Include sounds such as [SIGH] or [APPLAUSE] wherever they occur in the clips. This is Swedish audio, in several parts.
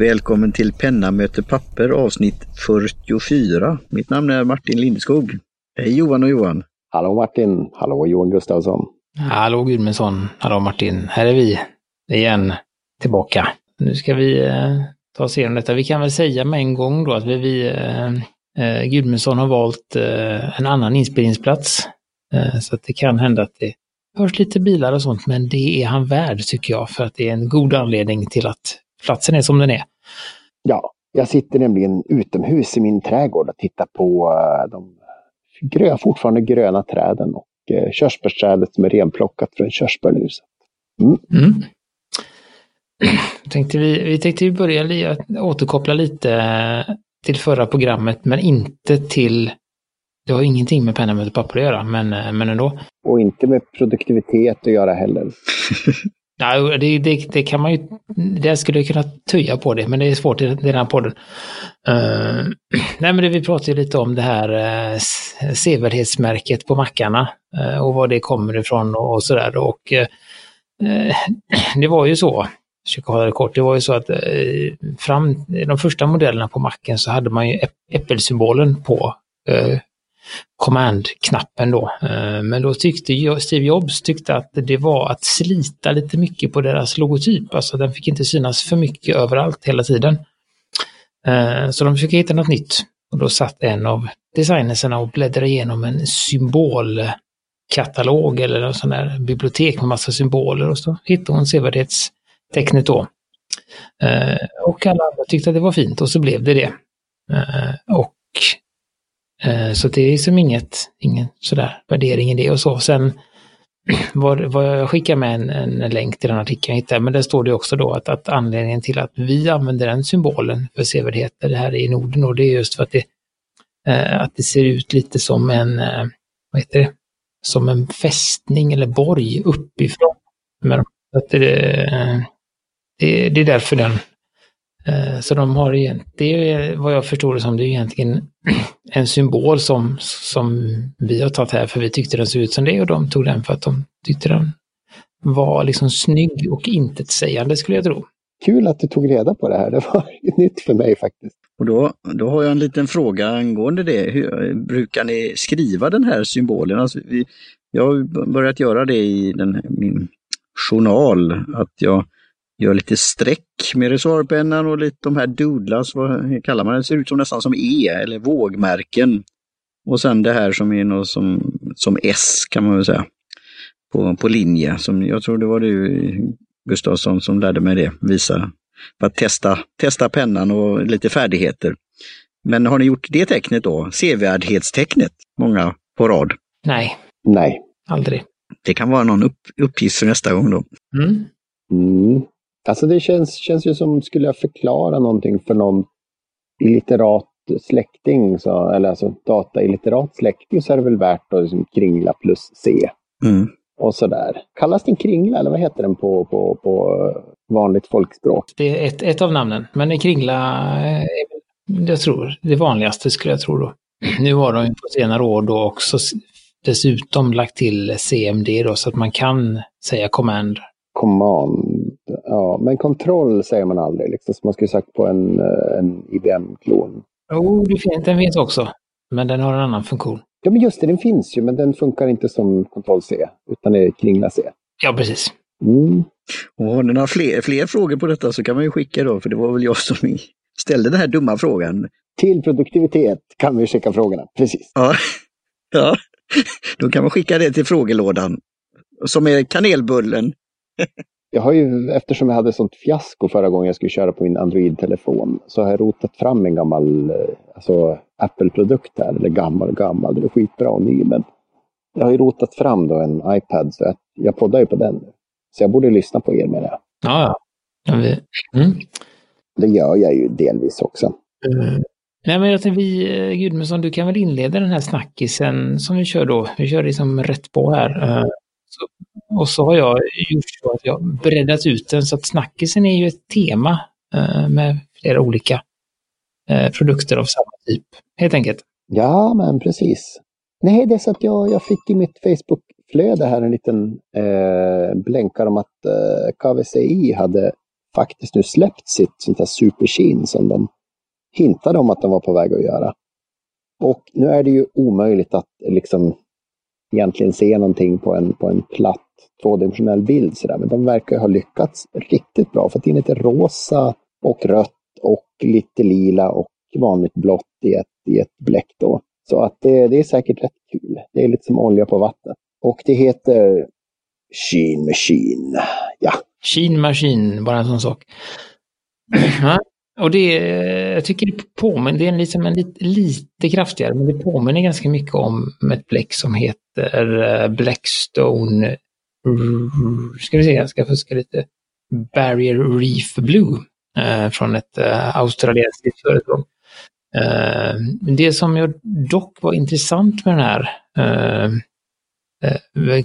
Välkommen till Penna möter papper avsnitt 44. Mitt namn är Martin Lindeskog. Hej Johan och Johan! Hallå Martin! Hallå Johan Gustafsson! Hallå Gudmundsson! Hallå Martin! Här är vi igen tillbaka. Nu ska vi eh, ta oss igenom detta. Vi kan väl säga med en gång då att vi, vi eh, eh Gudmundsson har valt eh, en annan inspelningsplats. Eh, så att det kan hända att det hörs lite bilar och sånt, men det är han värd tycker jag, för att det är en god anledning till att platsen är som den är. Ja, jag sitter nämligen utomhus i min trädgård och tittar på eh, de grö, fortfarande gröna träden och eh, körsbärsträdet som är renplockat från körsbärluset. Mm. Mm. Tänkte vi, vi tänkte börja återkoppla lite till förra programmet, men inte till det har ingenting med penna med papper att göra, men, eh, men ändå. Och inte med produktivet att göra heller. [LAUGHS] Nej, det, det, det, kan man ju, det skulle jag kunna töja på det, men det är svårt i den här podden. Uh, [CLEARS THROAT] nej, men det, vi pratade lite om det här uh, sevärdhetsmärket på mackarna uh, och var det kommer ifrån och, och sådär. Och uh, [CLEARS THROAT] det var ju så, försöka hålla det kort, det var ju så att fram de första modellerna på macken så hade man ju äppelsymbolen på command-knappen då. Eh, men då tyckte Steve Jobs tyckte att det var att slita lite mycket på deras logotyp. Alltså den fick inte synas för mycket överallt hela tiden. Eh, så de försökte hitta något nytt. Och då satt en av designerserna och bläddrade igenom en symbolkatalog eller en sån där bibliotek med massa symboler och så hittade hon sevärdhetstecknet då. Eh, och alla andra tyckte att det var fint och så blev det det. Och Eh, så det är som inget, ingen sådär värdering i det och så. Sen [CLEARS THROAT] var, var jag skickar med en, en länk till den artikeln jag hittade, men där står det också då att, att anledningen till att vi använder den symbolen för sevärdheter här i Norden och det är just för att det, eh, att det ser ut lite som en, eh, vad heter det, som en fästning eller borg uppifrån. Men att det, det, det är därför den så de har det är vad jag förstår det som, det är egentligen [CLEARS THROAT] en symbol som, som vi har tagit här för vi tyckte den såg ut som det och de tog den för att de tyckte den var liksom snygg och intetsägande skulle jag tro. Kul att du tog reda på det här, det var nytt för mig faktiskt. Och då, då har jag en liten fråga angående det. Hur, brukar ni skriva den här symbolen? Alltså vi, jag har börjat göra det i den, min journal, att jag gör lite streck med reservoarpennan och lite de här doodlas, vad kallar man det? det? ser ut som nästan som E eller vågmärken. Och sen det här som är något som, som S kan man väl säga. På, på linje. Som, jag tror det var du Gustavsson som lärde mig det, visa. För att testa, testa pennan och lite färdigheter. Men har ni gjort det tecknet då? Sevärdhetstecknet? Många på rad? Nej. Nej. Aldrig. Det kan vara någon upp, uppgift för nästa gång då. Mm. Mm. Alltså det känns, känns ju som, skulle jag förklara någonting för någon illiterat släkting, så, eller alltså datailliterat släkting, så är det väl värt att liksom kringla plus C. Mm. Och sådär. Kallas den kringla eller vad heter den på, på, på vanligt folkspråk? Det är ett, ett av namnen, men kringla är jag tror det vanligaste skulle jag tro då. [CLEARS THROAT] Nu har de på senare år då också dessutom lagt till CMD då så att man kan säga command. Command Ja, men kontroll säger man aldrig, liksom, som man skulle sagt på en, eh, en IBM-klon. Jo, oh, den finns också, men den har en annan funktion. Ja, men just det, den finns ju, men den funkar inte som kontroll-C, utan är kringla C. Ja, precis. Mm. Och har ni några fler, fler frågor på detta så kan man ju skicka då, för det var väl jag som ställde den här dumma frågan. Till produktivitet kan vi skicka frågorna, precis. Ja, [LAUGHS] ja. då kan man skicka det till frågelådan, som är kanelbullen. [LAUGHS] Jag har ju, eftersom jag hade sånt fiasko förra gången jag skulle köra på min Android-telefon, så har jag rotat fram en gammal eh, alltså Apple-produkt här, eller gammal gammal, det är skitbra och ny, men jag har ju rotat fram då en iPad, så jag, jag poddar ju på den. Så jag borde lyssna på er med det. Ja, ja. Mm. Det gör jag ju delvis också. Mm. Nej, men jag tänkte vi, eh, Gudmundsson, du kan väl inleda den här snackisen som vi kör då. Vi kör liksom rätt på här. Så, och så har jag gjort så att jag breddat ut den så att snackisen är ju ett tema eh, med flera olika eh, produkter av samma typ, helt enkelt. Ja, men precis. Nej, det är så att jag, jag fick i mitt Facebook-flöde här en liten eh, blänkare om att eh, KVCI hade faktiskt nu släppt sitt sånt här superkin som de hintade om att de var på väg att göra. Och nu är det ju omöjligt att liksom egentligen se någonting på en, på en platt tvådimensionell bild. Så där. Men de verkar ha lyckats riktigt bra. Fått in lite rosa och rött och lite lila och vanligt blått i ett, i ett bläck då. Så att det, det är säkert rätt kul. Det är lite som olja på vattnet. Och det heter Sheen Machine. Ja. Sheen Machine, bara en sån sak. [CLEARS THROAT] Och det, jag tycker det påminner, det är liksom en lite, lite kraftigare, men det påminner ganska mycket om ett bläck som heter eh, Blackstone, ska vi se, jag ska fuska lite, Barrier Reef Blue eh, från ett eh, australiensiskt företag. Det som jag dock var intressant med den här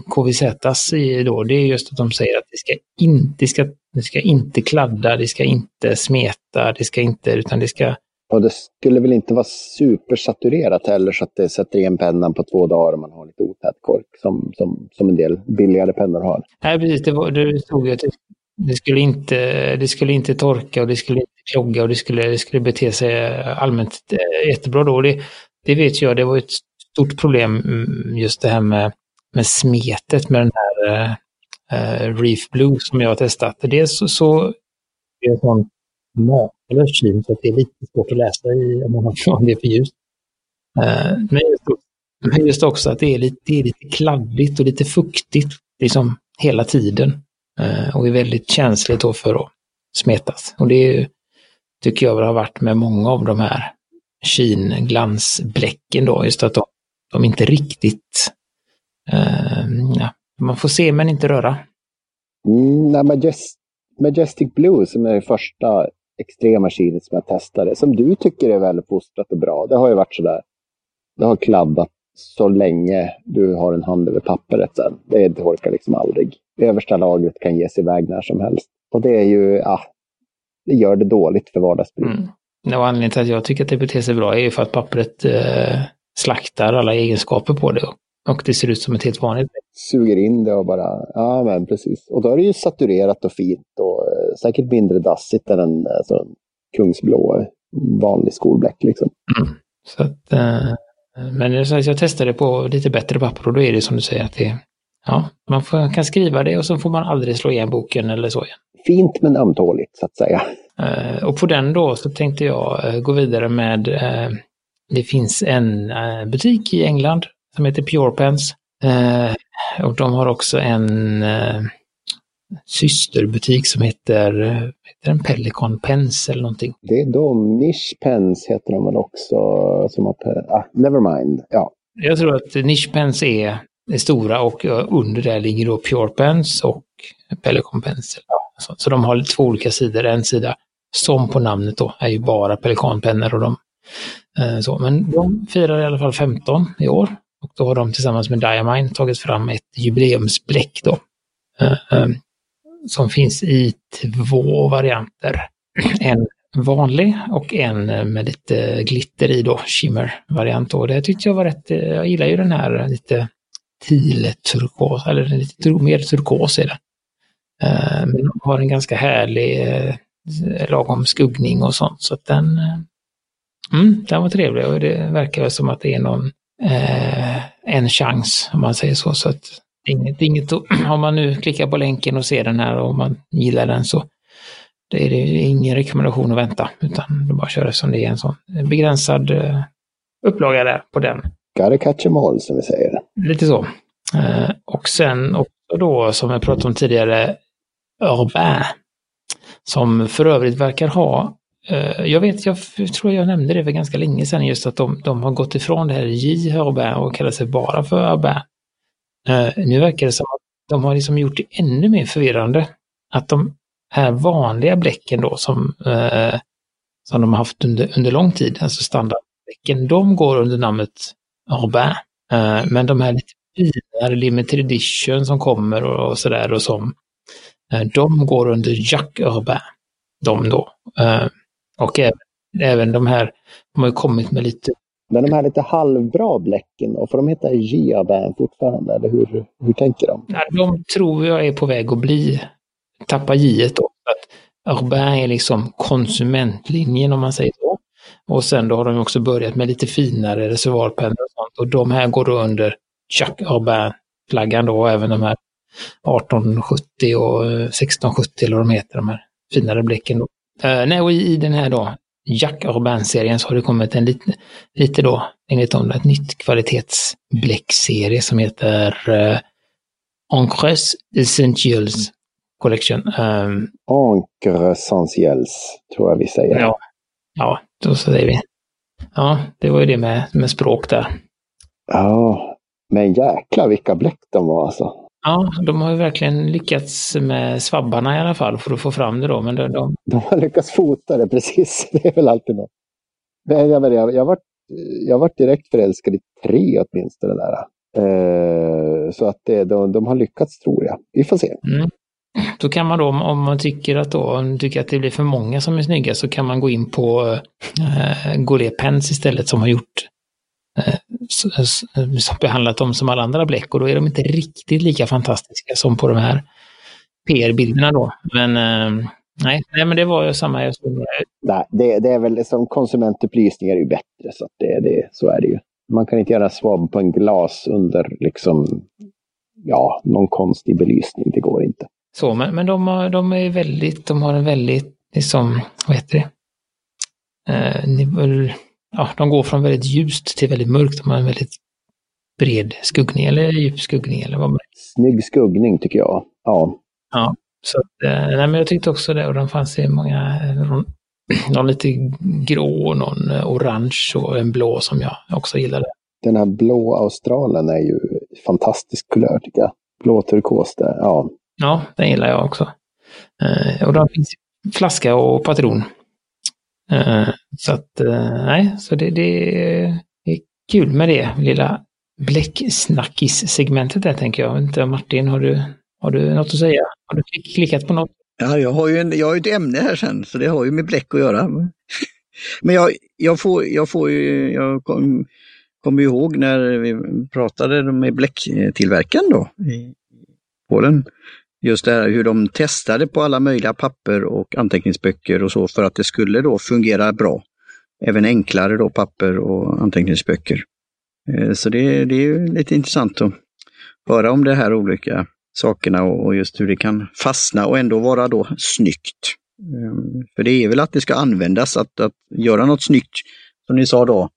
KVZs då, det är just att de säger att det ska inte, det ska, det ska inte kladda, det ska inte smeta, det ska inte, utan det ska... Och det skulle väl inte vara supersaturerat heller så att det sätter igen pennan på två dagar om man har lite otät kork som, som, som en del billigare pennor har. Nej, precis. Det, var, det stod ju att det skulle, inte, det skulle inte torka och det skulle inte klogga och det skulle, det skulle bete sig allmänt eh, jättebra då. Det, det vet jag, det var ett stort problem mm, just det här med, med smetet med den här uh, Reef Blue som jag har testat. Dels så, så det är en sån makalös syn så att det är lite svårt att läsa i om man har det för ljust. Uh, eh, men, just, men just också att det är, lite, det är lite kladdigt och lite fuktigt liksom hela tiden. Uh, och är väldigt känsligt då för att smetas. Och det är, tycker jag har varit med många av de här kinglansbläcken då, just att de, de inte riktigt, ja, man får se men inte röra. Mm, nej, Majest Majestic Blue som är det första extrema kinet som jag testade, som du tycker är väldigt fostrat och bra. Det har ju varit sådär, det har kladdat så länge du har en hand över pappret sen. Det torkar liksom aldrig. Översta lagret kan ges iväg när som helst. Och det är ju, ja, det gör det dåligt för vardagsbruk. Mm. Och anledningen till att jag tycker att det beter sig bra är ju för att pappret eh, slaktar alla egenskaper på det. Och det ser ut som ett helt vanligt. Suger in det och bara, ja men precis. Och då är det ju saturerat och fint och eh, säkert mindre dassigt än en alltså, kungsblå vanlig skolbläck liksom. Mm. Så att, eh, men jag testade på lite bättre papper och då är det som du säger att det, ja, man får, kan skriva det och så får man aldrig slå igen boken eller så igen fint men ömtåligt så att säga. Och på den då så tänkte jag gå vidare med, det finns en butik i England som heter Purepens. och de har också en systerbutik som heter, heter en Pelican Pens eller någonting. Det är de, Niche Pens heter de väl också, som har, ah, nevermind, ja. Jag tror att Niche Pens är, är stora och under det ligger då Purepens och Pelican Pens. Så, så de har två olika sidor. En sida, som på namnet då, är ju bara pelikanpennor och de eh, så. Men de firar i alla fall 15 i år. Och då har de tillsammans med Diamine tagit fram ett jubileumsbläck då. Eh, eh, som finns i två varianter. [CLEARS THROAT] En vanlig och en med lite glitter i då, shimmer-variant. Och det tyckte jag var rätt, eh, jag gillar ju den här lite teal-turkos, eller lite mer turkos är den. Eh, men har en ganska härlig eh, lagom skuggning och sånt. Så att den, mm, den var trevlig och det verkar som att det är någon, eh, en chans om man säger så. så att inget, inget, [CLEARS THROAT] om man nu klickar på länken och ser den här och man gillar den så det är det ingen rekommendation att vänta utan det bara köra som det är en sån begränsad eh, upplaga där på den. Gotta catch em all som vi säger. Lite så. Eh, och sen också då som jag pratade om tidigare Urbain. Som för övrigt verkar ha, Eh, jag vet, jag tror jag nämnde det för ganska länge sedan just att de, de har gått ifrån det här J Urbain och kallar sig bara för Urbain. Eh, nu verkar det som att de har liksom gjort det ännu mer förvirrande. Att de här vanliga bläcken då som, eh, som de har haft under, under lång tid, alltså standardbläcken, de går under namnet Urbain. Men de här lite finare limited edition som kommer och, och sådär och som de går under Jack Urbain, de då. Och även, även de här, de har ju kommit med lite men de här lite halvbra bläcken, och får de heta J-Urbain fortfarande? Eller hur, hur tänker de? Ja, de tror jag är på väg att bli, tappa J då. Att Urbain är liksom konsumentlinjen om man säger så. Och sen då har de också börjat med lite finare reservoarpennor och sånt. Och de här går då under Chuck Urbain-flaggan då, och även de här 1870 och 1670 eller vad de heter, de här finare bläcken. Då. Uh, nej, och i, i den här då, Jack Urban-serien så har det kommit en lite, lite då, enligt dem, ett nytt kvalitetsbläckserie som heter uh, Encres Essentials Collection. Um, Encre Essentials, tror jag vi säger. Ja, ja, då säger vi. Ja, det var ju det med, med språk där. Ja, men jäklar vilka bläck de var alltså. Ja, de har ju verkligen lyckats med svabbarna i alla fall för att få fram det då. Men de, de... de har lyckats fota det precis. [LAUGHS] Det är väl alltid något. Men jag, jag, jag, var, jag var direkt förälskad i tre åtminstone. Där. Eh, så att det, de, de har lyckats tror jag. Vi får se. Mm. Då kan man då, om man tycker att, då, tycker att det blir för många som är snygga, så kan man gå in på Goulet Pens istället som har gjort Eh, behandlat dem som alla andra bläck och då är de inte riktigt lika fantastiska som på de här PR-bilderna då. Men eh, nej, nej, men det var ju samma jag. Nej, det, det är väl som konsumentupplysning är ju bättre så att det, det, så är det ju. Man kan inte göra swab på en glas under liksom, ja, någon konstig belysning. Det går inte. Så, men, men de, har, de är väldigt, de har en väldigt, liksom, vad heter det? Eh, ja, de går från väldigt ljust till väldigt mörkt. De har en väldigt bred skuggning eller djup skuggning eller vad man Snygg skuggning tycker jag. Ja. Ja, så eh, nej, men jag tyckte också det och de fanns i många, någon, [CLEARS THROAT] någon lite grå, någon eh, orange och en blå som jag också gillade. Den här blå australen är ju fantastisk kulör tycker jag. Blå turkos där, ja. Ja, den gillar jag också. Eh, och de finns flaska och patron. Uh, så att, uh, nej, så det, det, är kul med det lilla bläcksnackis-segmentet där tänker jag. Inte, Martin, har du, har du något att säga? Har du klickat på något? Ja, jag har ju, en, jag har ett ämne här sen, så det har ju med bläck att göra. [LAUGHS] Men jag, jag får, jag får ju, jag kommer kom ihåg när vi pratade med bläcktillverkaren då i Polen just det här hur de testade på alla möjliga papper och anteckningsböcker och så för att det skulle då fungera bra. Även enklare då papper och anteckningsböcker. Eh, så det, det är lite intressant att höra om de här olika sakerna och just hur det kan fastna och ändå vara då snyggt. Eh, för det är väl att det ska användas, att, att göra något snyggt, som ni sa då,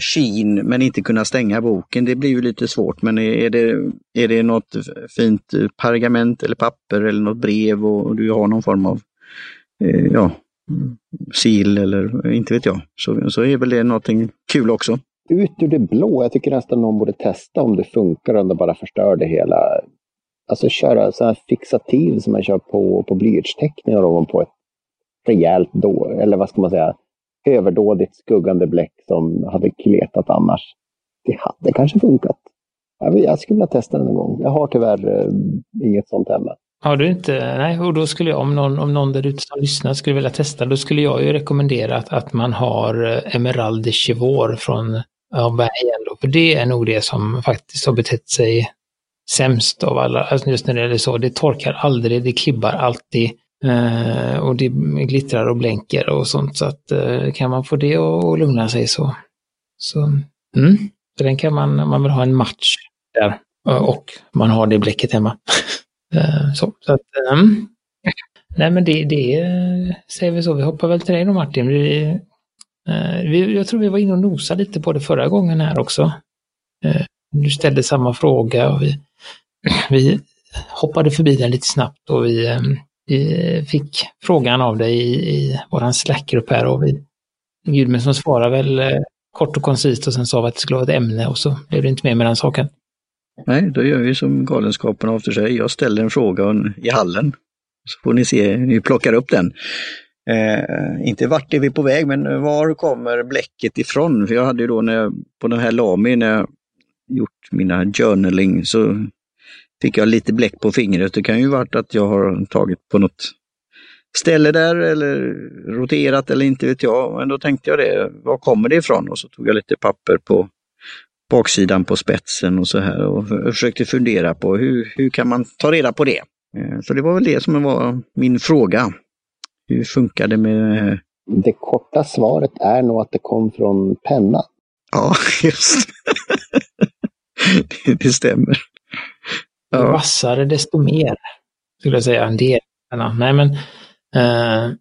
Sheen men inte kunna stänga boken, det blir ju lite svårt. Men är det, är det något fint pergament eller papper eller något brev och du har någon form av eh, ja, sil eller inte vet jag, så, så är väl det någonting kul också. Ut ur det blå, jag tycker nästan någon borde testa om det funkar om det bara förstör det hela. Alltså köra så här fixativ som man kör på, på blyertsteckningar ovanpå ett rejält då, eller vad ska man säga, överdådigt skuggande bläck som hade kletat annars. Det hade kanske funkat. Jag skulle vilja testa den en gång. Jag har tyvärr eh, inget sånt hemma. Har du inte? Nej, och då skulle jag, om någon, om någon där ute som lyssnar skulle vilja testa, då skulle jag ju rekommendera att, att man har eh, Emerald de Chivor från Bergen då, för det är nog det som faktiskt har betett sig sämst av alla, alltså just när det är så, det torkar aldrig, det klibbar alltid. Eh, och det glittrar och blänker och sånt. Så att eh, kan man få det att lugna sig så. Så, mm. så den kan man, man vill ha en match där. Eh, och man har det bläcket hemma. [LAUGHS] eh, så, så att. Eh, mm. Nej men det, det eh, säger vi så. Vi hoppar väl till dig då Martin. Vi, eh, vi, jag tror vi var inne och nosade lite på det förra gången här också. Eh, du ställde samma fråga och vi, [CLEARS THROAT] vi hoppade förbi den lite snabbt och vi vi fick frågan av dig i, i våran Slack-grupp här och vi, Gudmundsson svarade väl eh, kort och koncist och sen sa vi att det skulle vara ett ämne och så blev det inte mer med den saken. Nej, då gör vi som Galenskaparna efter sig. Jag ställer en fråga i hallen. Så får ni se, ni plockar upp den. Eh, inte vart är vi på väg, men var kommer bläcket ifrån? För jag hade ju då när jag, på den här Lami, när jag gjort mina journaling, så fick jag lite bläck på fingret. Det kan ju varit att jag har tagit på något ställe där eller roterat eller inte vet jag. Men då tänkte jag det, var kommer det ifrån? Och så tog jag lite papper på baksidan på spetsen och så här och försökte fundera på hur, hur kan man ta reda på det? Eh, så det var väl det som var min fråga. Hur funkar det med... Det korta svaret är nog att det kom från pennan. Ja, [LAUGHS] just det. det stämmer. Ju vassare desto mer, skulle jag säga. En del. Nej, men eh,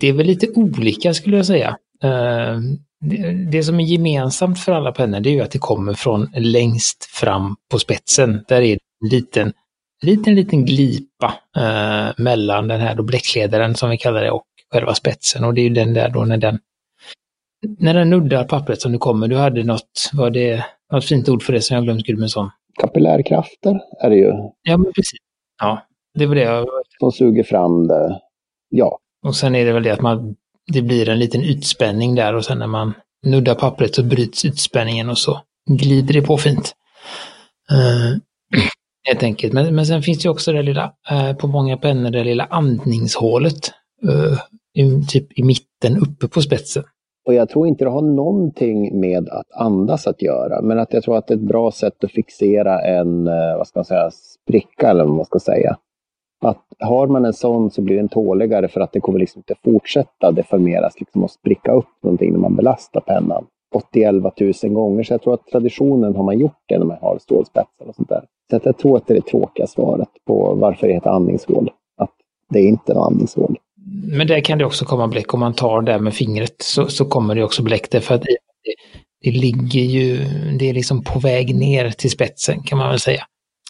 det är väl lite olika skulle jag säga. Eh, det, det, som är gemensamt för alla pennor det är ju att det kommer från längst fram på spetsen. Där är en liten, liten, liten glipa eh, mellan den här då bläckledaren som vi kallar det och själva spetsen. Och det är ju den där då när den när den nuddar pappret som det kommer. Du hade något, var det något fint ord för det som jag glömt Gudmundsson? Kapillärkrafter är det ju. Ja, men precis. Ja, det var det jag... Som suger fram det. Ja. Och sen är det väl det att man, det blir en liten ytspänning där och sen när man nuddar pappret så bryts ytspänningen och så glider det på fint. Uh, [CLEARS THROAT] helt enkelt. Men, men sen finns det också det lilla, uh, på många pennor, det lilla andningshålet. Uh, i, typ i mitten uppe på spetsen. Och jag tror inte det har någonting med att andas att göra, men att jag tror att det är ett bra sätt att fixera en, eh, vad ska man säga, spricka eller vad man ska säga. Att har man en sån så blir den tåligare för att det kommer liksom inte fortsätta deformeras liksom och spricka upp någonting när man belastar pennan 80-11 000 gånger. Så jag tror att traditionen har man gjort det när man har stålspetsar och sånt där. Så jag tror att det är det tråkiga svaret på varför det heter andningshål. Att det är inte är andningshål. Men där kan det också komma bläck om man tar det med fingret så, så kommer det också bläck därför att det, det ligger ju, det är liksom på väg ner till spetsen kan man väl säga.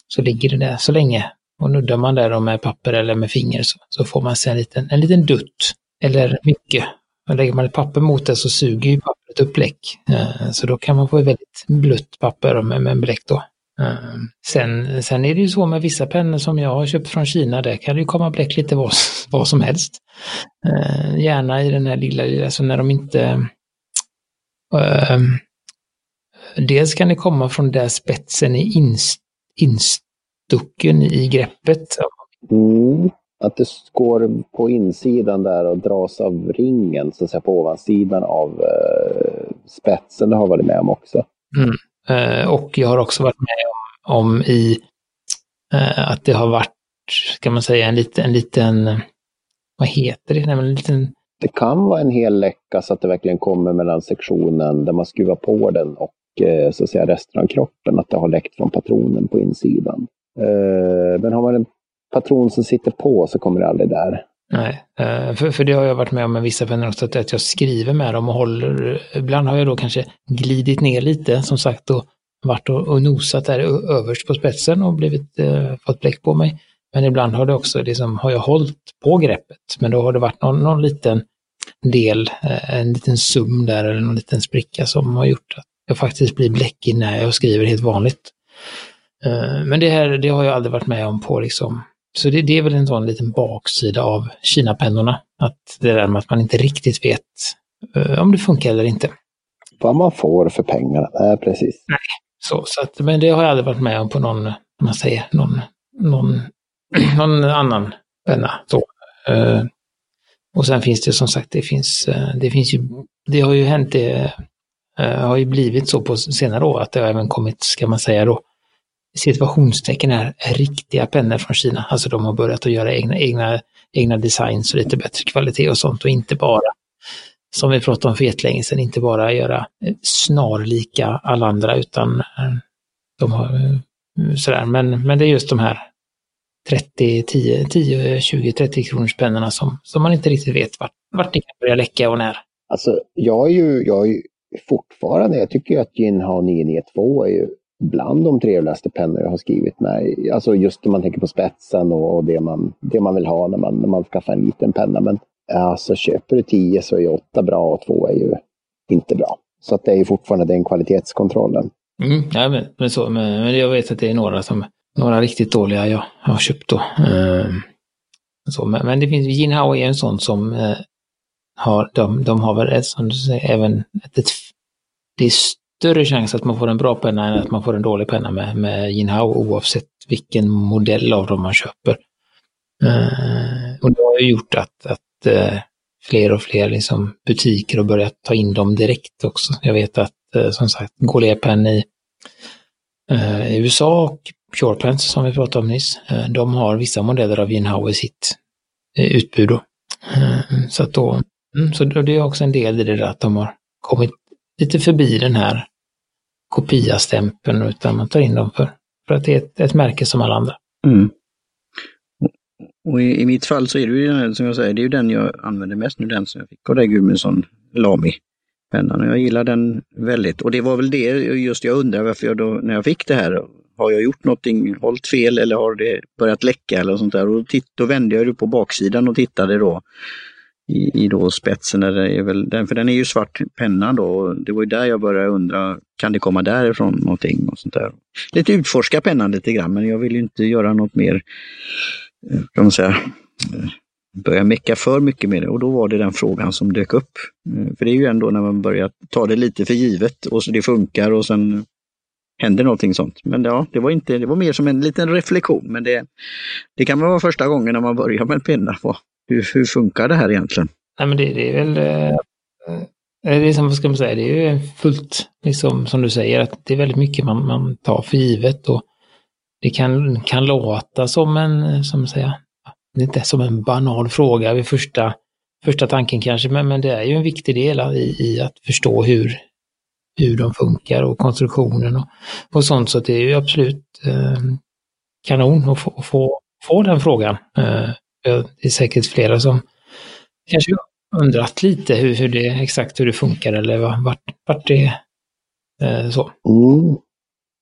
Så ligger det där så länge och nuddar man där med papper eller med finger så, så får man se en liten, en liten dutt. Eller mycket. Och lägger man ett papper mot det så suger ju pappret upp bläck. Eh, så då kan man få ett väldigt blött papper med, med bläck då. Uh, sen, sen är det ju så med vissa pennor som jag har köpt från Kina, där kan det ju komma bläck lite vad, [LAUGHS] vad som helst. Uh, gärna i den här lilla, lilla, alltså när de inte... dels kan det komma från där spetsen är inst, inst ducken i greppet. Mm, att det går på insidan där och dras av ringen, så att säga, på ovansidan av eh, spetsen. Det har jag varit med om också. Mm. Eh, och jag har också varit med om, om i eh, att det har varit, ska man säga, en liten, en liten vad heter det? Nej, en liten... Det kan vara en hel läcka så att det verkligen kommer mellan sektionen där man skruvar på den och eh, så att säga resten av kroppen, att det har läckt från patronen på insidan. Eh, men har man en patron som sitter på så kommer det aldrig där. Nej, eh, för, för det har jag varit med om med vissa vänner också, att jag skriver med dem och håller, ibland har jag då kanske glidit ner lite, som sagt, och varit och, och nosat där överst på spetsen och blivit, eh, fått bläck på mig. Men ibland har det också, liksom, har jag hållit på greppet, men då har det varit någon, någon liten del, eh, en liten sum där eller någon liten spricka som har gjort att jag faktiskt blir bläckig när jag skriver helt vanligt. Eh, men det här det har jag aldrig varit med om på liksom. Så det, det är väl en sån liten baksida av Kina-pennorna. Att det där med att man inte riktigt vet uh, om det funkar eller inte. Vad man får för pengarna, nej precis. Nej, så, så att, men det har jag aldrig varit med om på någon, man säger, någon, någon, [CLEARS THROAT] någon annan penna. Så. Uh, och sen finns det som sagt, det finns, det finns ju, det har ju hänt, det har ju blivit så på senare år att det har även kommit, ska man säga då, situationstecken är riktiga pennor från Kina. Alltså de har börjat att göra egna, egna, egna designs och lite bättre kvalitet och sånt och inte bara, som vi pratade om för jättelänge sedan, inte bara göra eh, snarlika alla andra utan eh, de har eh, sådär. Men, men det är just de här 30, 10, 10 20, 30 kronors pennorna som, som man inte riktigt vet vart, vart det kan börja läcka och när. Alltså, jag är ju, jag är ju fortfarande, jag tycker att Jinhao 992 är ju bland de trevligaste pennor jag har skrivit med. Alltså just om man tänker på spetsen och, det, man, det man vill ha när man, när man skaffar en liten penna. Men eh, alltså köper du tio så är ju åtta bra och två är ju inte bra. Så att det är ju fortfarande den kvalitetskontrollen. Mm, ja, men, men, så, men, men, jag vet att det är några som några riktigt dåliga jag har köpt då. Mm. så, men, men, det finns, Jinhao är en sån som eh, har, de, de har väl, som du säger, även ett, ett det är större chans att man får en bra penna än att man får en dålig penna med, med Jinhao oavsett vilken modell av dem man köper. Uh, och det har ju gjort att, att uh, fler och fler liksom, butiker har börjat ta in dem direkt också. Jag vet att uh, som sagt Golepen i, i USA och Purepens som vi pratade om nyss, de har vissa modeller av Jinhao i sitt utbud. Då. Så att då, mm, så det är också en del i det där att de har kommit lite förbi den här kopiastämpeln utan man tar in dem för, för att det är ett, ett märke som alla andra. Mm. Och i, i, mitt fall så är det ju den, som jag säger, det är ju den jag använder mest nu, den som jag fick av dig Gudmundsson, Lamy pennan. Jag gillar den väldigt och det var väl det just jag undrar varför jag då, när jag fick det här, har jag gjort någonting, hållit fel eller har det börjat läcka eller sånt där? Och titt, då vände jag på baksidan och tittade då i, i då spetsen. Där det är väl, den, för den är ju svart penna då. Det var ju där jag började undra, kan det komma därifrån någonting? och sånt där. Lite utforska pennan lite grann, men jag vill ju inte göra något mer, eh, kan man säga, eh, börja mecka för mycket med det och då var det den frågan som dök upp. Eh, för det är ju ändå när man börjar ta det lite för givet och så det funkar och sen händer någonting sånt. Men ja, det var, inte, det var mer som en liten reflektion. Men det, det kan vara första gången när man börjar med en penna. Hur, hur funkar det här egentligen? Nej, men det, det är väl eh, eh, det är som, vad ska man säga, det är ju fullt, liksom, som du säger, att det är väldigt mycket man, man tar för givet och det kan, kan låta som en, som säga, det är inte som en banal fråga vid första, första tanken kanske, men, men det är ju en viktig del i, i att förstå hur, hur de funkar och konstruktionen och, och sånt. Så det är ju absolut eh, kanon att få, få, få den frågan. Eh, det är säkert flera som kanske undrat lite hur, hur det, exakt hur det funkar eller vart, vart det eh, så. Mm.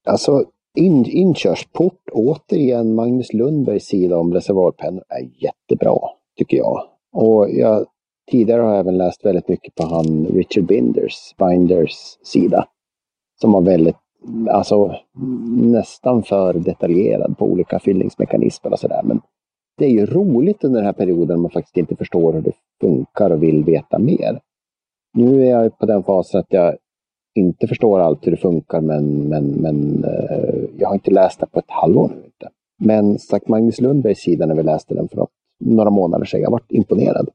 Alltså in, inkörsport, återigen Magnus Lundbergs sida om reservoarpennor är jättebra, tycker jag. Och jag, tidigare har jag även läst väldigt mycket på han Richard Binders, Binders sida. Som var väldigt, alltså nästan för detaljerad på olika fyllningsmekanismer och sådär. Men det är ju roligt under den här perioden man faktiskt inte förstår hur det funkar och vill veta mer. Nu är jag på den fasen att jag inte förstår allt hur det funkar men, men, men eh, jag har inte läst det på ett halvår nu. Inte. Men sagt Magnus Lundbergs sida när vi läste den för något, några månader sedan, jag varit imponerad.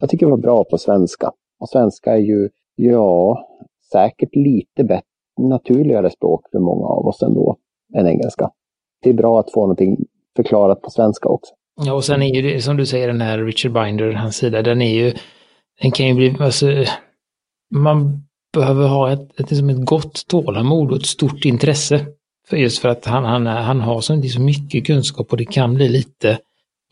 Jag tycker det var bra på svenska. Och svenska är ju, ja, säkert lite bättre, naturligare språk för många av oss ändå än engelska. Det är bra att få någonting förklarat på svenska också. Ja, och sen är ju det, som du säger, den här Richard Binder, hans sida, den är ju, den kan ju bli, alltså, man behöver ha ett, ett, liksom ett gott tålamod och ett stort intresse. För just för att han, han, han har så, så mycket kunskap och det kan bli lite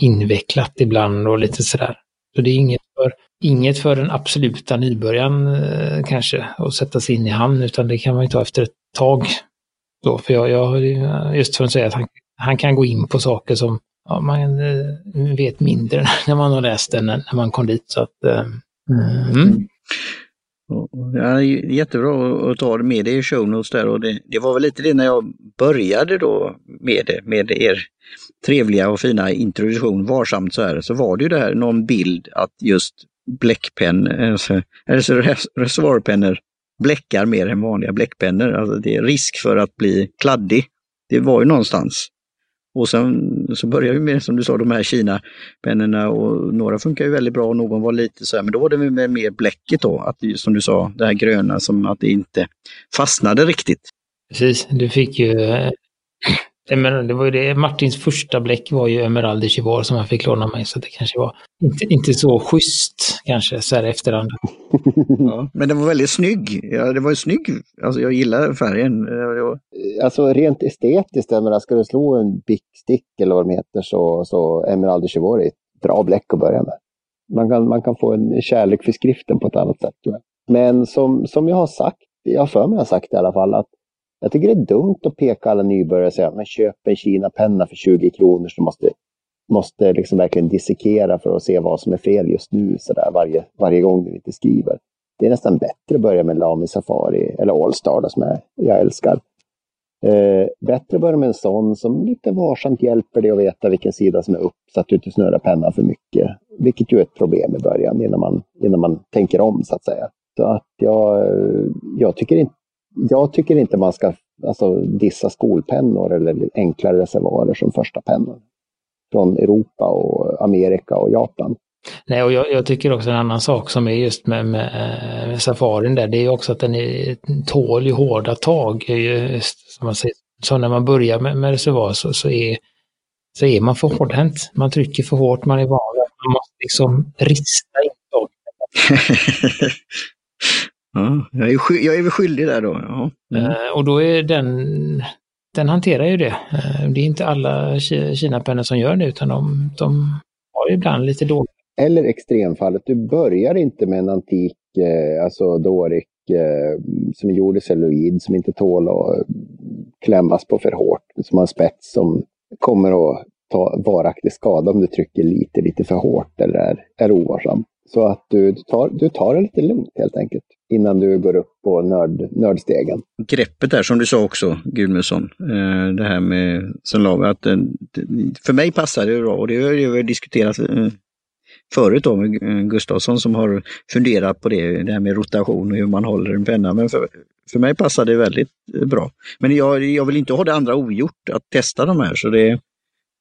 invecklat ibland och lite sådär. Så det är inget för, inget för den absoluta nybörjaren eh, kanske att sätta sig in i hamn, utan det kan man ju ta efter ett tag. Då, för jag, jag, just för att säga att han, han kan gå in på saker som ja, man eh, vet mindre [LAUGHS] när man har läst den när man kom dit. Så att, eh, mm. Ja, jättebra att ta med det i show notes där och det, det, var väl lite det när jag började då med det, med er trevliga och fina introduktion, varsamt så här, så var det ju det här någon bild att just bläckpenn, alltså, alltså reservoarpennor bläckar mer än vanliga bläckpennor. Alltså det är risk för att bli kladdig. Det var ju någonstans. Och sen så började vi med, som du sa, de här Kina-pennorna och några funkar ju väldigt bra och någon var lite så här, men då var det med mer bläcket då, att som du sa, det här gröna som att det inte fastnade riktigt. Precis, du fick ju Emerald, det var ju det, Martins första bläck var ju Emerald de Chivor som han fick låna mig, så det kanske var inte, inte så schysst kanske så här efterhand. [LAUGHS] ja, men den var väldigt snygg. Ja, det var ju snygg. Alltså jag gillar färgen. Jag... Alltså rent estetiskt, jag ska du slå en Bic Stick eller vad de heter så, så Emerald de Chivor är ett bra bläck att börja med. Man kan, man kan få en kärlek för skriften på ett annat sätt. Men som, som jag har sagt, jag har för mig har sagt i alla fall, att jag tycker det är dumt att peka alla nybörjare och säga men köp en Kina-penna för 20 kronor som måste, måste liksom verkligen dissekera för att se vad som är fel just nu så där, varje, varje gång du inte skriver. Det är nästan bättre att börja med Lami Safari eller Allstar som jag, jag älskar. Eh, bättre att börja med en sån som lite varsamt hjälper dig att veta vilken sida som är upp så att du inte snurrar pennan för mycket. Vilket ju är ett problem i början innan man, innan man tänker om så att säga. Så att jag, jag tycker inte jag tycker inte man ska alltså, dissa skolpennor eller enklare reservoarer som första pennor. Från Europa och Amerika och Japan. Nej, och jag, jag, tycker också en annan sak som är just med, med, med safarin där, det är också att den är, tål ju hårda tag. Just, som man säger. Så när man börjar med, med reservoar så, så, är, så är man för hårdhänt. Man trycker för hårt, man är van Man måste liksom rista in. [LAUGHS] ja, jag är, sky- jag är väl skyldig där då. Ja. Mm. Eh, och då är den, den hanterar ju det. Eh, det är inte alla ki- kinapennor som gör det utan de, de har ju ibland lite dåligt. Eller extremfallet, du börjar inte med en antik, eh, alltså dårik, som är gjord i celluloid, som inte tål att klämmas på för hårt, som har en spets som kommer att ta varaktig skada om du trycker lite, lite för hårt eller är, är ovarsam. Så att du, du, tar, du tar det lite lugnt helt enkelt innan du går upp på nörd, nördstegen. Greppet där som du sa också, Gudmundsson, eh, det här med som att eh, för mig passar det bra och det har vi diskuterat eh, förut då med Gustafsson som har funderat på det, det här med rotation och hur man håller en penna. Men för, för mig passar det väldigt bra. Men jag, jag vill inte ha det andra ogjort, att testa de här. Så det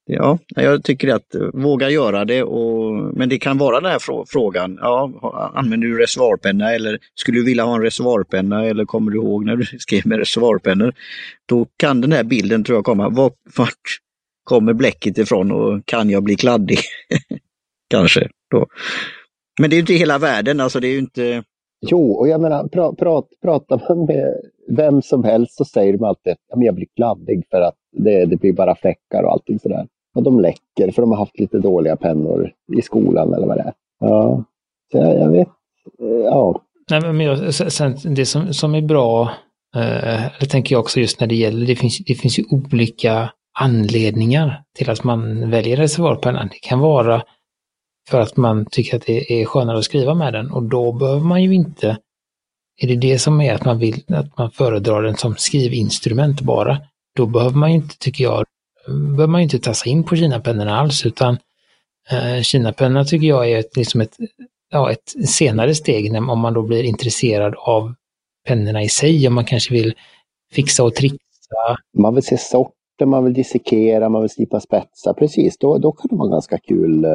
Ja, jag tycker att eh, våga göra det, och, men det kan vara den här frågan. Ja, använder du reservoarpenna eller skulle du vilja ha en reservoarpenna eller kommer du ihåg när du [LAUGHS] skrev med reservoarpennor? Då kan den här bilden tror jag komma. Vart, vart kommer bläcket ifrån och kan jag bli kladdig? [LAUGHS] Kanske. Då. Men det är inte hela världen, alltså det är inte... Jo, och jag menar, pra, pra, pratar man med vem som helst så säger de alltid att jag blir kladdig för att det, det blir bara fläckar och allting sådär. Och de läcker för de har haft lite dåliga pennor i skolan eller vad det är. Ja, så jag, jag vet. Eh, ja, Nej, men jag, sen, det som, som är bra, eh, det tänker jag också just när det gäller, det finns, det finns ju olika anledningar till att man väljer reservoarpennan. Det kan vara för att man tycker att det är skönare att skriva med den och då behöver man ju inte, är det det som är att man vill, att man föredrar den som skrivinstrument bara, då behöver man ju inte, tycker jag, behöver man inte tassa in på Kinapennorna alls utan eh, Kinapenna tycker jag är ett, liksom ett ja, ett senare steg när, om man då blir intresserad av pennorna i sig, om man kanske vill fixa och trixa. man vill se sorter, man vill dissekera, man vill slipa spetsar. Precis, då, då kan det vara ganska kul. eh,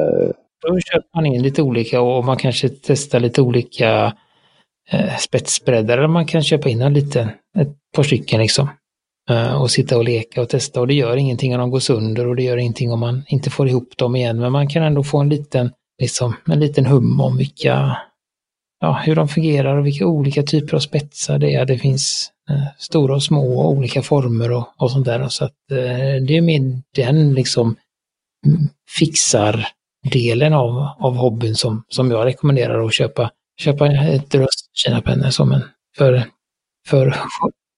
Då köper man in lite olika och man kanske testar lite olika eh, spetsbreddar eller man kan köpa in en liten, ett par stycken liksom. Eh, och sitta och leka och testa och det gör ingenting om de går sönder och det gör ingenting om man inte får ihop dem igen men man kan ändå få en liten, liksom, en liten hum om vilka, ja, hur de fungerar och vilka olika typer av spetsar det är. Det finns eh, stora och små och olika former och, och sånt där. Så att eh, det är med den liksom mm, fixar delen av, av hobbyn som, som jag rekommenderar att köpa, köpa ett drös kinapennor som en för, för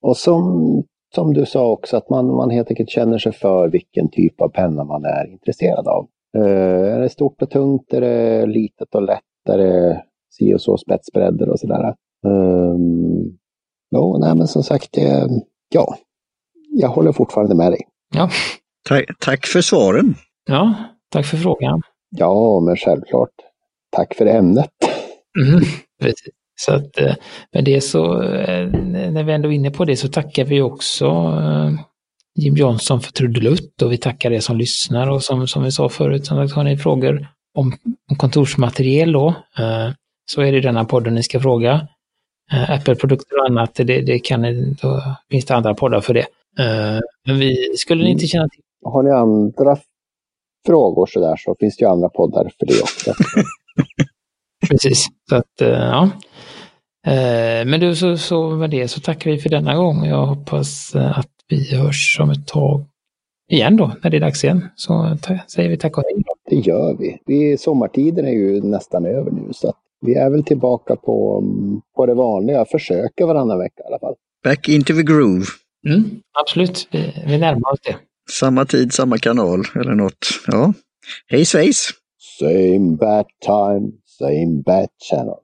Och som, som du sa också, att man, man helt enkelt känner sig för vilken typ av penna man är intresserad av. Eh, är det stort och tungt? Är det litet och lätt? Är det si och så spetsbredder och sådär? Um, jo, nej men som sagt, det, ja, jag håller fortfarande med dig. ja, Tack, tack för svaren. ja, tack för frågan. Ja, men självklart. Tack för ämnet. Mm, precis. Så att eh, med det så, eh, när vi ändå är inne på det så tackar vi också eh, Jim Johnson för trudelutt och vi tackar er som lyssnar och som, som vi sa förut, som sagt, har ni frågor om, om kontorsmaterial då, så är det denna podden ni ska fråga. Apple-produkter och annat, det, det kan då finns det andra poddar för det. Men vi, skulle ni inte känna till Har ni andra frågor så där så finns det ju andra poddar för det också. [LAUGHS] Precis. Så att, ja. Eh, Men du, så, så med det så tackar vi för denna gång. Jag hoppas eh, att vi hörs om ett tag igen då, när det är dags igen. Så säger vi tack och hej. Det gör vi. vi. Sommartiden är ju nästan över nu så vi är väl tillbaka på, på det vanliga. Försöker varannan vecka i alla fall. Back into the groove. Mm, absolut, vi, vi närmar oss det. Samma tid, samma kanal eller något. Ja. Hej svejs! Same bad time, same bad channel.